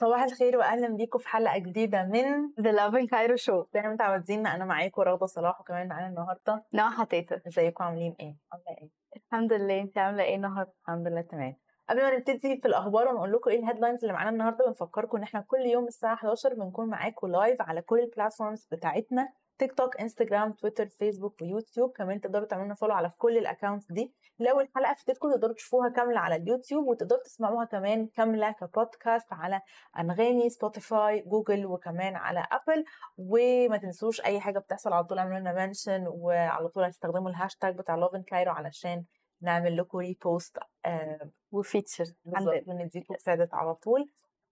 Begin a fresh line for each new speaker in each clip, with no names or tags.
صباح الخير واهلا بيكم في حلقة جديدة من
The Lovin Cairo Show
زي ما متعودين أنا معاكم رغدة صلاح وكمان معانا النهارده
نور حتيتة
ازيكم عاملين إيه؟ عاملة إيه؟
الحمد لله انت عاملة إيه النهاردة؟
الحمد لله تمام قبل ما نبتدي في الأخبار ونقول لكم إيه ال headlines اللي معانا النهارده بنفكركم إن إحنا كل يوم الساعة 11 بنكون معاكم live على كل ال platforms بتاعتنا تيك توك انستجرام تويتر فيسبوك ويوتيوب كمان تقدروا تعملوا لنا follow على كل ال accounts دي. لو الحلقة فاتتكم تقدروا تشوفوها كاملة على اليوتيوب وتقدروا تسمعوها كمان كاملة كبودكاست على أنغامي سبوتيفاي جوجل وكمان على ابل وما تنسوش أي حاجة بتحصل على طول اعملوا لنا mention وعلى طول هتستخدموا الهاشتاج بتاع Lovin Cairo علشان نعمل لكم repost آه
و
feature
بالظبط
ونديكم credit على طول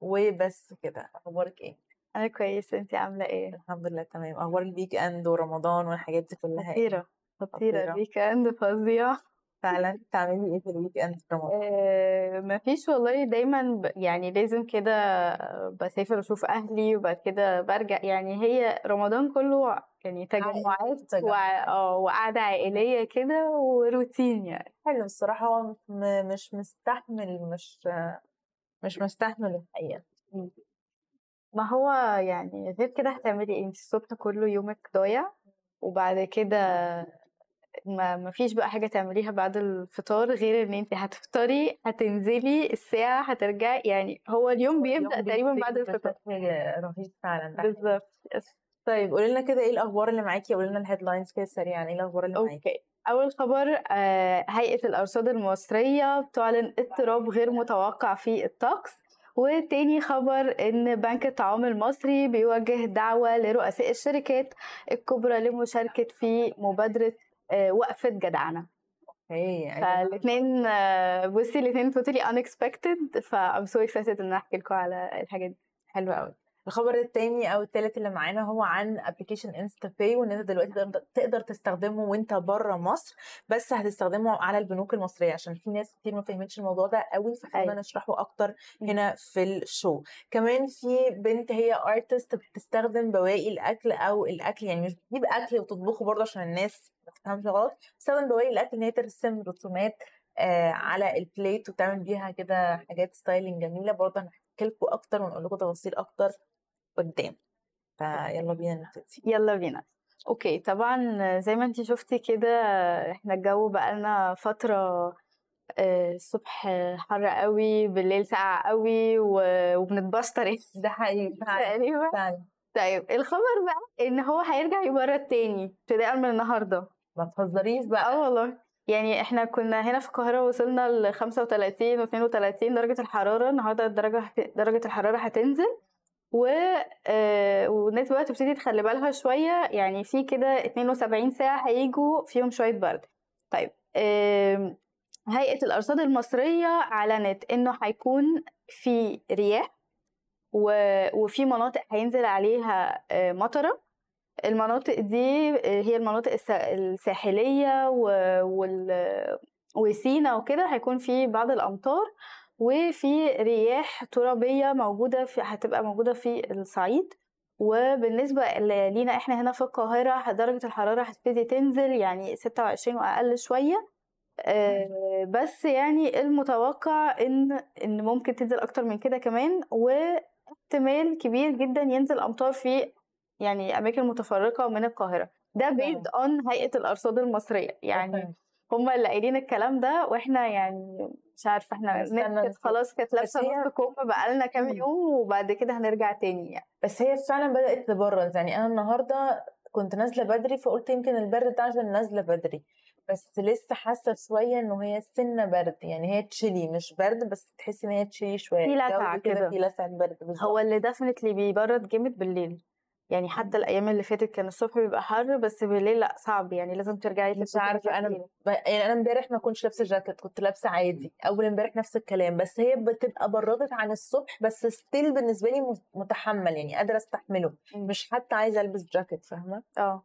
وبس كده أخبارك إيه؟
أنا كويسة انت عاملة إيه؟
الحمد لله تمام أخبار ال weekend ورمضان والحاجات دي كلها؟
خطيرة
خطيرة.
خطيرة ال weekend فظيع
فعلا بتعملي إيه في ال weekend في رمضان؟
آه مفيش والله دايما ب... يعني لازم كده بسافر أشوف أهلي وبعد كده برجع. يعني هي رمضان كله يعني تجمعات آه وقعدة عائلية كده وروتين يعني.
حلو الصراحة هو م- مش مستحمل مش مش مستحمل الحقيقة.
ما هو يعني غير كده هتعملي إيه؟ انت الصبح كله يومك ضايع وبعد كده ما ما فيش بقى حاجة تعمليها بعد الفطار غير إن انت هتفطري هتنزلي الساعة هترجعي يعني هو اليوم بيبدأ
اليوم
تقريبا بعد الفطار.
بشكل رهيب فعلا.
بالظبط.
طيب قولي لنا كده إيه الأخبار اللي معاكي؟ قولي لنا ال headlines كده سريعا إيه الأخبار اللي معاكي؟
okay أول خبر آه، هيئة الأرصاد المصرية بتعلن اضطراب غير متوقع في الطقس. وتاني خبر إن بنك الطعام المصري بيوجه دعوة لرؤساء الشركات الكبرى للمشاركة في مبادرة آه، وقفة جدعنة.
okay
فالاثنين بصي الاثنين totally unexpected I'm so excited إن أحكي لكم على الحاجات دي.
حلو قوي الخبر التاني أو التالت اللي معانا هو عن application InstaPay وإن أنت دلوقتي تقدر- تستخدمه وأنت بره مصر بس هتستخدمه على البنوك المصرية عشان في ناس كتير ما فهمتش الموضوع ده قوي فخلينا
أيوة.
نشرحه
أكتر.
هنا في ال show كمان في بنت هي artist بتستخدم بواقي الأكل أو الأكل يعني مش بتجيب أكل وتطبخه برضه عشان الناس ما تفهمش غلط بتستخدم بواقي الأكل إن هي ترسم رسومات آه على ال plate وتعمل بيها كده حاجات styling جميلة برضه هنحكي لكم أكتر ونقول لكم تفاصيل أكتر قدام. فيلا بينا نبتدي
يلا بينا. okay طبعا زي ما انتي شفتي كده إحنا الجو بقالنا فترة آه، الصبح حر قوي بالليل ساقع قوي و- وبنتبشر
ده حقيقي
تقريبا. طيب الخبر بقى إن هو هيرجع يبرد تاني ابتداء من النهارده.
ما تهزريش بقى.
آه والله. يعني إحنا كنا هنا في القاهرة وصلنا ل 35 و 32 درجة الحرارة. النهاردة الدرجة هت... درجة الحرارة هتنزل. و آه، والناس بقى تبتدي تخلي بالها شوية. يعني في كده 72 ساعة هيجوا فيهم شوية برد. طيب آم، هيئة الأرصاد المصرية أعلنت إنه هيكون في رياح وفي مناطق هينزل عليها آه، مطرة. المناطق دي آه، هي المناطق السا- الساحلية و- وال- وسينا وكده هيكون في بعض الأمطار وفي رياح ترابية موجودة في هتبقى موجودة في الصعيد. وبالنسبة لينا إحنا هنا في القاهرة درجة الحرارة هتبتدي تنزل يعني 26 وأقل شوية. آه، بس يعني المتوقع إن إن ممكن تنزل أكتر من كده كمان. واحتمال كبير جدا ينزل أمطار في يعني أماكن متفرقة من القاهرة. ده based on هيئة الأرصاد المصرية. يعني هما اللي قايلين الكلام ده وإحنا يعني مش
عارفة
إحنا كانت. خلاص كانت
لابسة
نص كم بقالنا كام
مم.
يوم وبعد كده هنرجع تاني يعني
بس هي فعلا بدأت تبرد يعني أنا النهاردة كنت نازلة بدري فقلت يمكن البرد ده عشان نازلة بدري بس لسه حاسة شوية إنه هي سنة برد يعني هي chilly مش برد بس تحسي إن هي chilly شوية
في لسعة كده.
في لسعة برد بالظبط
هو اللي definitely بيبرد جامد بالليل يعني حتى الأيام اللي فاتت كان الصبح بيبقى حر بس بالليل لأ صعب يعني لازم ترجعي
مش أنا
تقيلة.
ب... يعني أنا امبارح ما كنتش لابسة جاكيت كنت لابسة عادي أول امبارح نفس الكلام بس هي بتبقى بردت عن الصبح بس still بالنسبة لي مت- متحمل يعني قادرة أستحمله
مم.
مش حتى عايزة ألبس جاكيت فاهمة؟
آه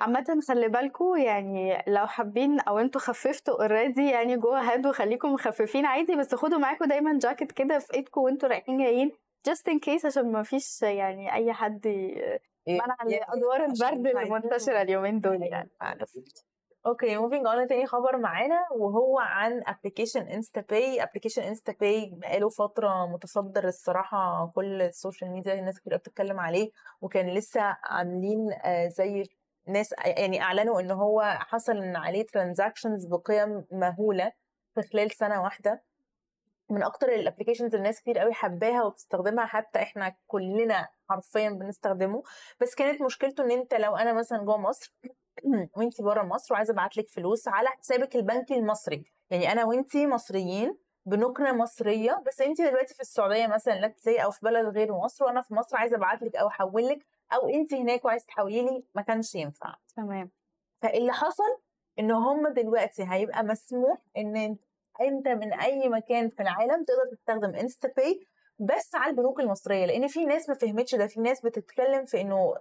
عامة خلي بالكم يعني لو حابين أو أنتوا خففتوا already يعني جوه هاد وخليكم مخففين عادي بس خدوا معاكم دايما جاكيت كده في إيدكم وأنتوا رايحين جايين just in case عشان ما فيش يعني أي حد ي- منع ادوار البرد اللي منتشرة اليومين دول يعني.
okay moving on تاني خبر معانا وهو عن application InstaPay application InstaPay بقاله فترة متصدر الصراحة كل ال social media الناس كتير بتتكلم عليه وكان لسه عاملين آه، زي ناس يعني أعلنوا إن هو حصل ان عليه transactions بقيم مهولة في خلال سنة واحدة. من أكتر ال applications الناس كتير قوي حباها وبتستخدمها حتى إحنا كلنا حرفيا بنستخدمه. بس كانت مشكلته إن أنت لو أنا مثلا جوه مصر وانت بره مصر وعايزة أبعت لك فلوس على حسابك البنكي المصري. يعني أنا وانت مصريين بنوكنا مصرية بس انت دلوقتي في السعودية مثلا لا زي أو في بلد غير مصر وأنا في مصر عايزة أبعت لك أو أحول لك أو انت هناك وعايزة تحولي لي ما كانش ينفع.
تمام.
فاللي حصل إن هم دلوقتي هيبقى مسموح إن انت من اي مكان في العالم تقدر تستخدم انستا باي بس على البنوك المصرية لأن في ناس ما فهمتش ده في ناس بتتكلم في إنه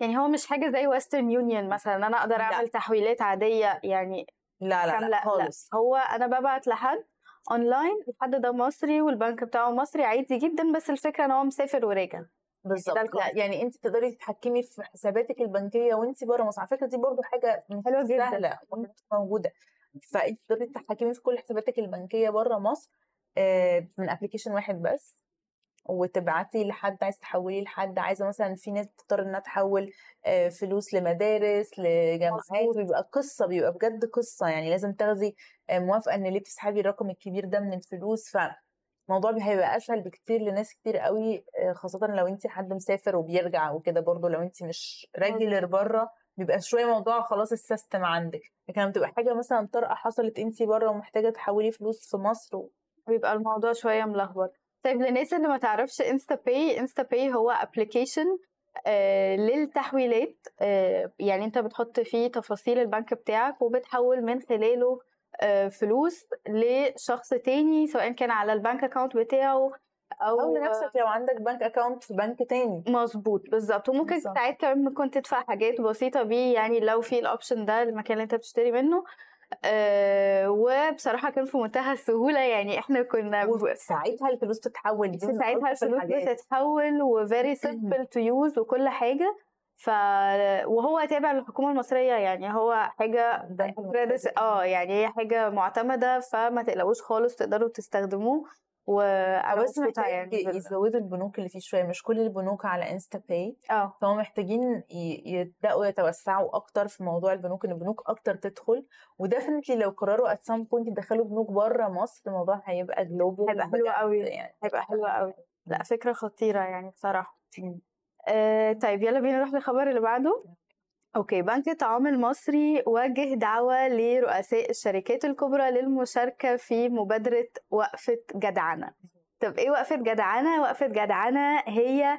يعني هو مش حاجة زي ويسترن يونيون مثلا أنا أقدر
لا.
أعمل تحويلات عادية يعني
لا لا لا,
لا
خالص
لا هو أنا ببعت لحد اونلاين الحد ده مصري والبنك بتاعه مصري عادي جدا بس الفكرة إن هو مسافر وراجع
بالظبط لا. يعني أنت تقدري تتحكمي في حساباتك البنكية وأنت بره مصر على فكرة دي برضو حاجة
حلوة جدا.
سهلة موجودة فانت تقدري تتحكمي في كل حساباتك البنكية بره مصر من application واحد بس وتبعتي لحد عايز تحولي لحد عايزة مثلا في ناس بتضطر إنها تحول فلوس لمدارس لجامعات
مظبوط.
ويبقى قصة بيبقى بجد قصة يعني لازم تاخدي موافقة إن ليه بتسحبي الرقم الكبير ده من الفلوس فالموضوع بي- هيبقى أسهل بكتير لناس كتير قوي خاصه لو انت حد مسافر وبيرجع وكده برضو لو انت مش regular بره بيبقى شوية موضوع خلاص ال system عندك. لكن لما تبقى حاجة مثلا طارئة حصلت انت بره ومحتاجة تحولي فلوس في مصر و...
بيبقى الموضوع شوية ملخبط. طيب للناس اللي ما تعرفش إنستا باي إنستا باي هو application آه للتحويلات. آه يعني أنت بتحط فيه تفاصيل البنك بتاعك وبتحول من خلاله آه فلوس لشخص تاني سواء كان على ال bank account بتاعه أو,
أو لنفسك لو عندك bank account في بنك تاني
مظبوط بالظبط وممكن
بالظبط.
ساعات كمان ممكن تدفع حاجات بسيطة بيه يعني لو في ال option ده المكان اللي انت بتشتري منه آه وبصراحة كان في منتهى السهولة يعني إحنا كنا
ساعتها الفلوس تتحول
ساعتها الفلوس. بتتحول و very simple to use وكل حاجة ف وهو تابع للحكومة المصرية يعني هو
المركزي.
آه يعني هي حاجة معتمدة فما تقلقوش خالص تقدروا تستخدموه وأنا
بس
مبسوطة
محتاج
يعني
يزودوا البنوك اللي فيه شوية مش كل البنوك على انستا باي
آه.
فهم محتاجين يبدأوا يتوسعوا أكتر في موضوع البنوك إن البنوك أكتر تدخل. و definitely لو قرروا at some point يدخلوا بنوك بره مصر الموضوع هيبقى global
هيبقى حلو قوي.
يعني
هيبقى حلو قوي لأ فكرة خطيرة يعني بصراحة. آه طيب يلا بينا نروح للخبر اللي بعده. okay بنك الطعام المصري وجه دعوة لرؤساء الشركات الكبرى للمشاركة في مبادرة وقفة جدعنة طب إيه وقفة جدعنة؟ وقفة جدعنة هي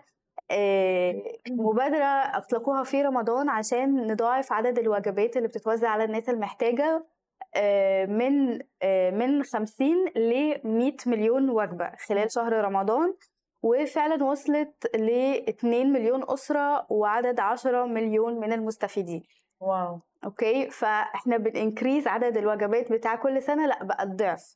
آه، مبادرة أطلقوها في رمضان عشان نضاعف عدد الوجبات اللي بتتوزع على الناس المحتاجة آه، من آه، من 50 ل 100 مليون وجبة خلال شهر رمضان وفعلا وصلت ل 2 مليون أسرة وعدد 10 مليون من المستفيدين.
wow.
Okay؟ فإحنا بن increase عدد الوجبات بتاع كل سنة لأ بقى الضعف.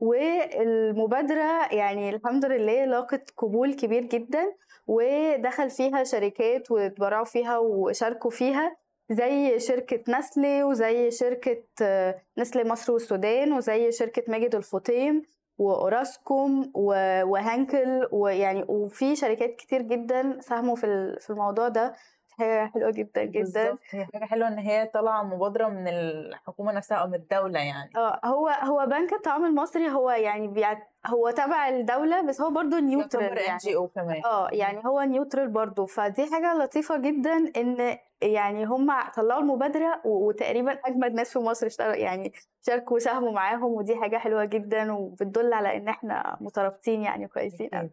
والمبادرة يعني الحمد لله لاقت قبول كبير جدا ودخل فيها شركات واتبرعوا فيها وشاركوا فيها زي شركة نسلي وزي شركة آه، نسلي مصر والسودان وزي شركة ماجد الفطيم. وأوراسكوم و- وهانكل ويعني وفي شركات كتير جدا ساهموا في في الموضوع ده. حاجة حلوة جدا جدا.
بالظبط هي حاجة حلوة إن هي طالعة مبادرة من الحكومة نفسها أو من الدولة يعني.
آه هو هو بنك الطعام المصري هو يعني بيعت هو تبع الدولة بس هو برضو
neutral
يعني.
NGO كمان.
آه يعني هو neutral برضو. فدي حاجة لطيفة جدا إن يعني هم طلعوا المبادرة و- وتقريبا أجمد ناس في مصر اشتغلوا يعني شاركوا وساهموا معاهم ودي حاجة حلوة جدا وبتدل على إن إحنا مترابطين يعني كويسين قوي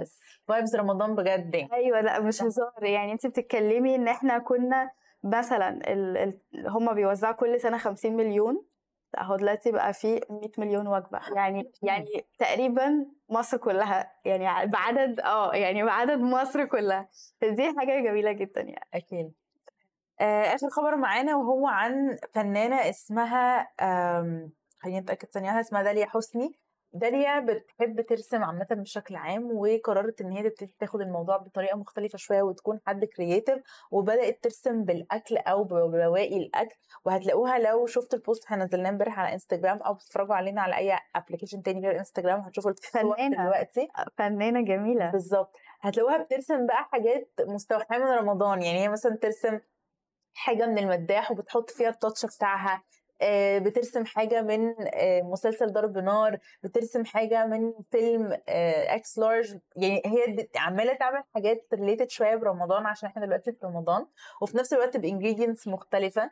بس.
vibes رمضان بجد يعني.
أيوه لأ مش هزار. يعني انت بتتكلمي إن إحنا كنا مثلا ال... ال... هم بيوزعوا كل سنة 50 مليون لا هو دلوقتي بقى في 100 مليون وجبة. يعني يعني تقريبا مصر كلها يعني بعدد آه يعني بعدد مصر كلها. دي حاجة جميلة جدا يعني.
أكيد. آه، آخر خبر معانا وهو عن فنانة اسمها خليني أتأكد ثانية اسمها داليا حسني. داليا بتحب ترسم عامة بشكل عام وقررت إن هي تبتدي تاخد الموضوع بطريقة مختلفة شوية وتكون حد كرييتيف وبدأت ترسم بالأكل أو ببواقي الأكل. وهتلاقوها لو شفتوا ال post إحنا نزلناه امبارح على انستجرام أو بتتفرجوا علينا على أي application تاني غير انستجرام هتشوفوا الصور. دلوقتي.
فنانة جميلة.
بالظبط. هتلاقوها بترسم بقى حاجات مستوحاة من رمضان. يعني هي مثلا ترسم حاجة من المداح وبتحط فيها ال touch بتاعها. بترسم حاجة من آه، مسلسل ضرب نار بترسم حاجة من فيلم آه، إكس لارج يعني هي عمالة تعمل حاجات related شوية برمضان عشان إحنا دلوقتي في رمضان وفي نفس الوقت ب ingredients مختلفة.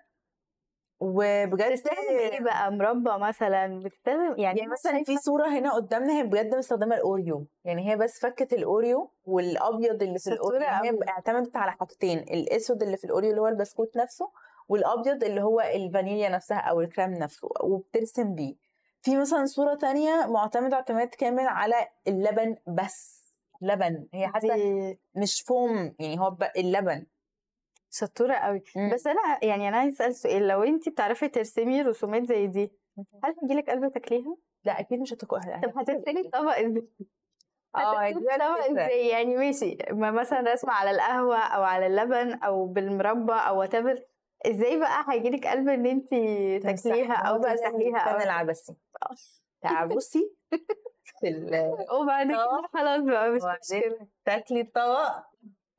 وبجد
بتستخدم إيه بقى؟ مربى مثلا؟ بتستخدم يعني,
يعني مثلا في صورة هنا قدامنا هي بجد مستخدمة الأوريو. يعني هي بس فكت الأوريو والأبيض اللي في الأوريو. يعني هي. اعتمدت على حاجتين الأسود اللي في الأوريو اللي هو البسكوت نفسه والأبيض اللي هو الفانيليا نفسها أو الكريم نفسه وبترسم بيه. في مثلا صورة تانية معتمدة اعتماد كامل على اللبن بس لبن. هي حتى مش فوم يعني هو اللبن.
شطورة قوي
مم.
بس أنا يعني أنا عايز أسأل سؤال لو انت بتعرفي ترسمي رسومات زي دي هل هيجيلك قلب تاكليها؟
لا أكيد مش هتكون
طب هترسمي الطبق
إزاي؟
آه
الفكرة.
إزاي؟ يعني ماشي ما مثلا رسمة على القهوة أو على اللبن أو بالمربى أو whatever. إزاي بقى هيجيلك قلب إن انت تاكليها
أو زي
تمسحيها أو
العبسي تعبسي في ال-
وبعد كده
آه.
خلاص بقى مش مشكلة.
تاكلي الطبق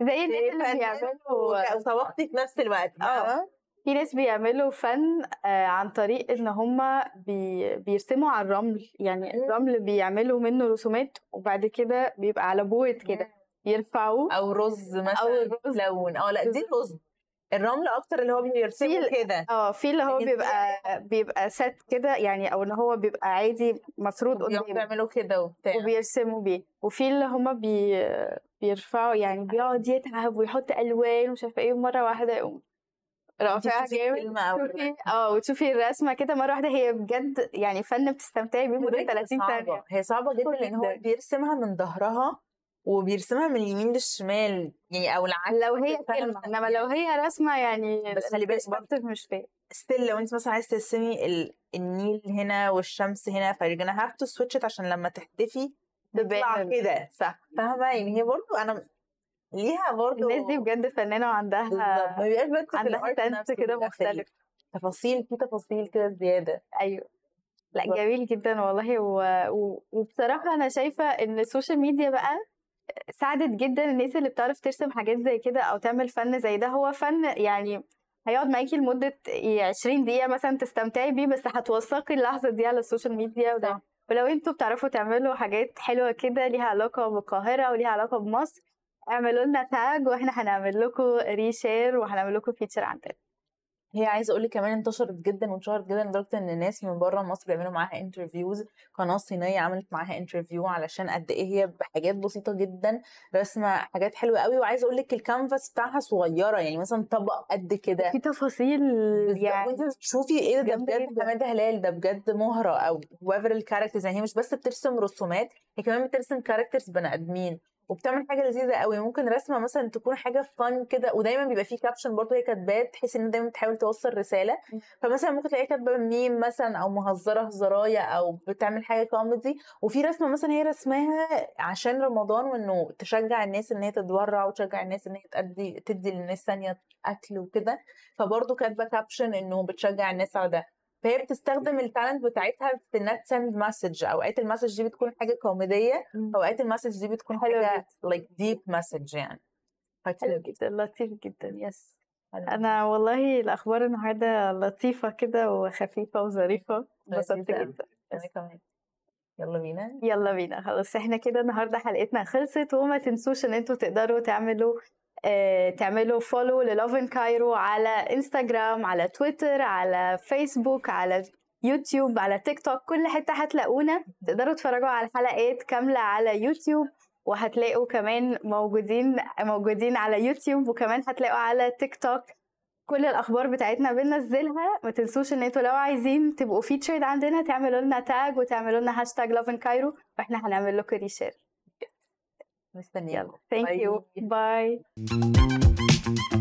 زي الناس اللي بيعملوا
وطبختي في نفس الوقت.
آه.
فاهمة؟
في ناس بيعملوا فن آه، عن طريق إن هم بي بيرسموا على الرمل. يعني. الرمل بيعملوا منه رسومات وبعد كده بيبقى على بوت كده يرفعوه.
أو رز مثلا
أو الرز.
لون آه لأ دي
بالظبط.
الرمل أكتر اللي هو بيرسمه كده
آه في اللي هو بيبقى بيبقى سات كده يعني أو ان هو بيبقى عادي مفروض قدامه
يعملوا كده وبتاع.
وبيرسموا بيه. وفي اللي هما بي بيرفعوا يعني بيقعد يتعب ويحط ألوان ومش عارفة إيه ومرة واحدة يقوم رافعها جامد. آه وتشوفي الرسمة كده مرة واحدة. هي بجد يعني فن بتستمتعي بيه
بجد
30
صعبة.
ثانية.
هي صعبة جدا لأن هو. بيرسمها من ظهرها وبيرسمها من اليمين للشمال يعني أو العكس
لو هي؟ كلمه إنما لو هي رسمه يعني
بس خلي بالك برضه
مش فاهم.
ستيل لو انت مثلا عايز ترسمي ال... النيل هنا والشمس هنا gonna have to switch it عشان لما تحتفي تطلع. كده.
صح.
فاهمة؟ يعني هي برضو أنا ليها برضو
الناس دي بجد فنانة وعندها
بالظبط ما بيبقاش بس
عندها
نفسه
كده مختلف.
تفاصيل في تفاصيل كده زيادة.
أيوه.
لأ.
جميل جدا والله و... و... وبصراحة أنا شايفة إن ال social media بقى ساعدت جدا الناس اللي بتعرف ترسم حاجات زي كده أو تعمل فن زي ده. هو فن يعني هيقعد معاكي لمدة 20 دقيقة مثلا تستمتعي بيه بس هتوثقي اللحظة دي على ال social media
وده.
ولو أنتوا بتعرفوا تعملوا حاجات حلوة كده ليها علاقة بالقاهرة وليها علاقة بمصر اعملوا لنا tag وإحنا هنعمل لكم reshare وهنعمل لكم feature عندنا
هي عايزة أقول لك كمان انتشرت جدا وانشهرت جدا لدرجة إن ناس من بره مصر بيعملوا معاها interviews قناة صينية عملت معاها interview علشان قد إيه هي بحاجات بسيطة جدا رسمة حاجات حلوة قوي وعايزة أقول لك الكانفاس بتاعها صغيرة يعني مثلا طبق قد كده.
في تفاصيل يعني
وانت بتشوفي إيه ده, بجد. حمادة هلال ده بجد مهرة أو whoever ال characters يعني هي مش بس بترسم رسومات هي كمان بترسم characters بني آدمين. وبتعمل حاجة لذيذة قوي ممكن رسمة مثلا تكون حاجة فن كده ودايما بيبقى فيه caption برضه هي كاتباه تحس إن دايما بتحاول توصل رسالة. فمثلا ممكن تلاقيها كاتبة ميم مثلا أو مهزرة هزرايه أو بتعمل حاجة كوميدي وفي رسمة مثلا هي رسماها عشان رمضان وإنه تشجع الناس إن هي تتبرع وتشجع الناس إن هي تدي تدي للناس ثانية أكل وكده. فبرضه كاتبة caption إنه بتشجع الناس على ده. فهي بتستخدم ال talent بتاعتها في انها ت send message أوقات ال message دي بتكون حاجة كوميدية أوقات ال message دي بتكون حاجة like deep message يعني.
حلو جدا لطيف جدا.
yes.
أنا والله الأخبار النهارده لطيفة كده وخفيفة وظريفة. انبسطت. جدا.
أنا كمان. يلا بينا.
يلا بينا. خلاص إحنا كده النهارده حلقتنا خلصت وما تنسوش إن أنتوا تقدروا تعملوا تعملوا follow ل Lovin Cairo على انستغرام على تويتر على فيسبوك على يوتيوب على تيك توك كل حتة هتلاقونا. تقدروا تتفرجوا على الحلقات كاملة على يوتيوب وهتلاقوا كمان موجودين موجودين على يوتيوب وكمان هتلاقوا على تيك توك كل الأخبار بتاعتنا بننزلها. ما تنسوش إن أنتوا لو عايزين تبقوا featured عندنا تعملوا لنا tag وتعملوا لنا hashtag Lovin Cairo وإحنا هنعمل لكم reshare
مستنيين
يلا ثانك يو
باي.
باي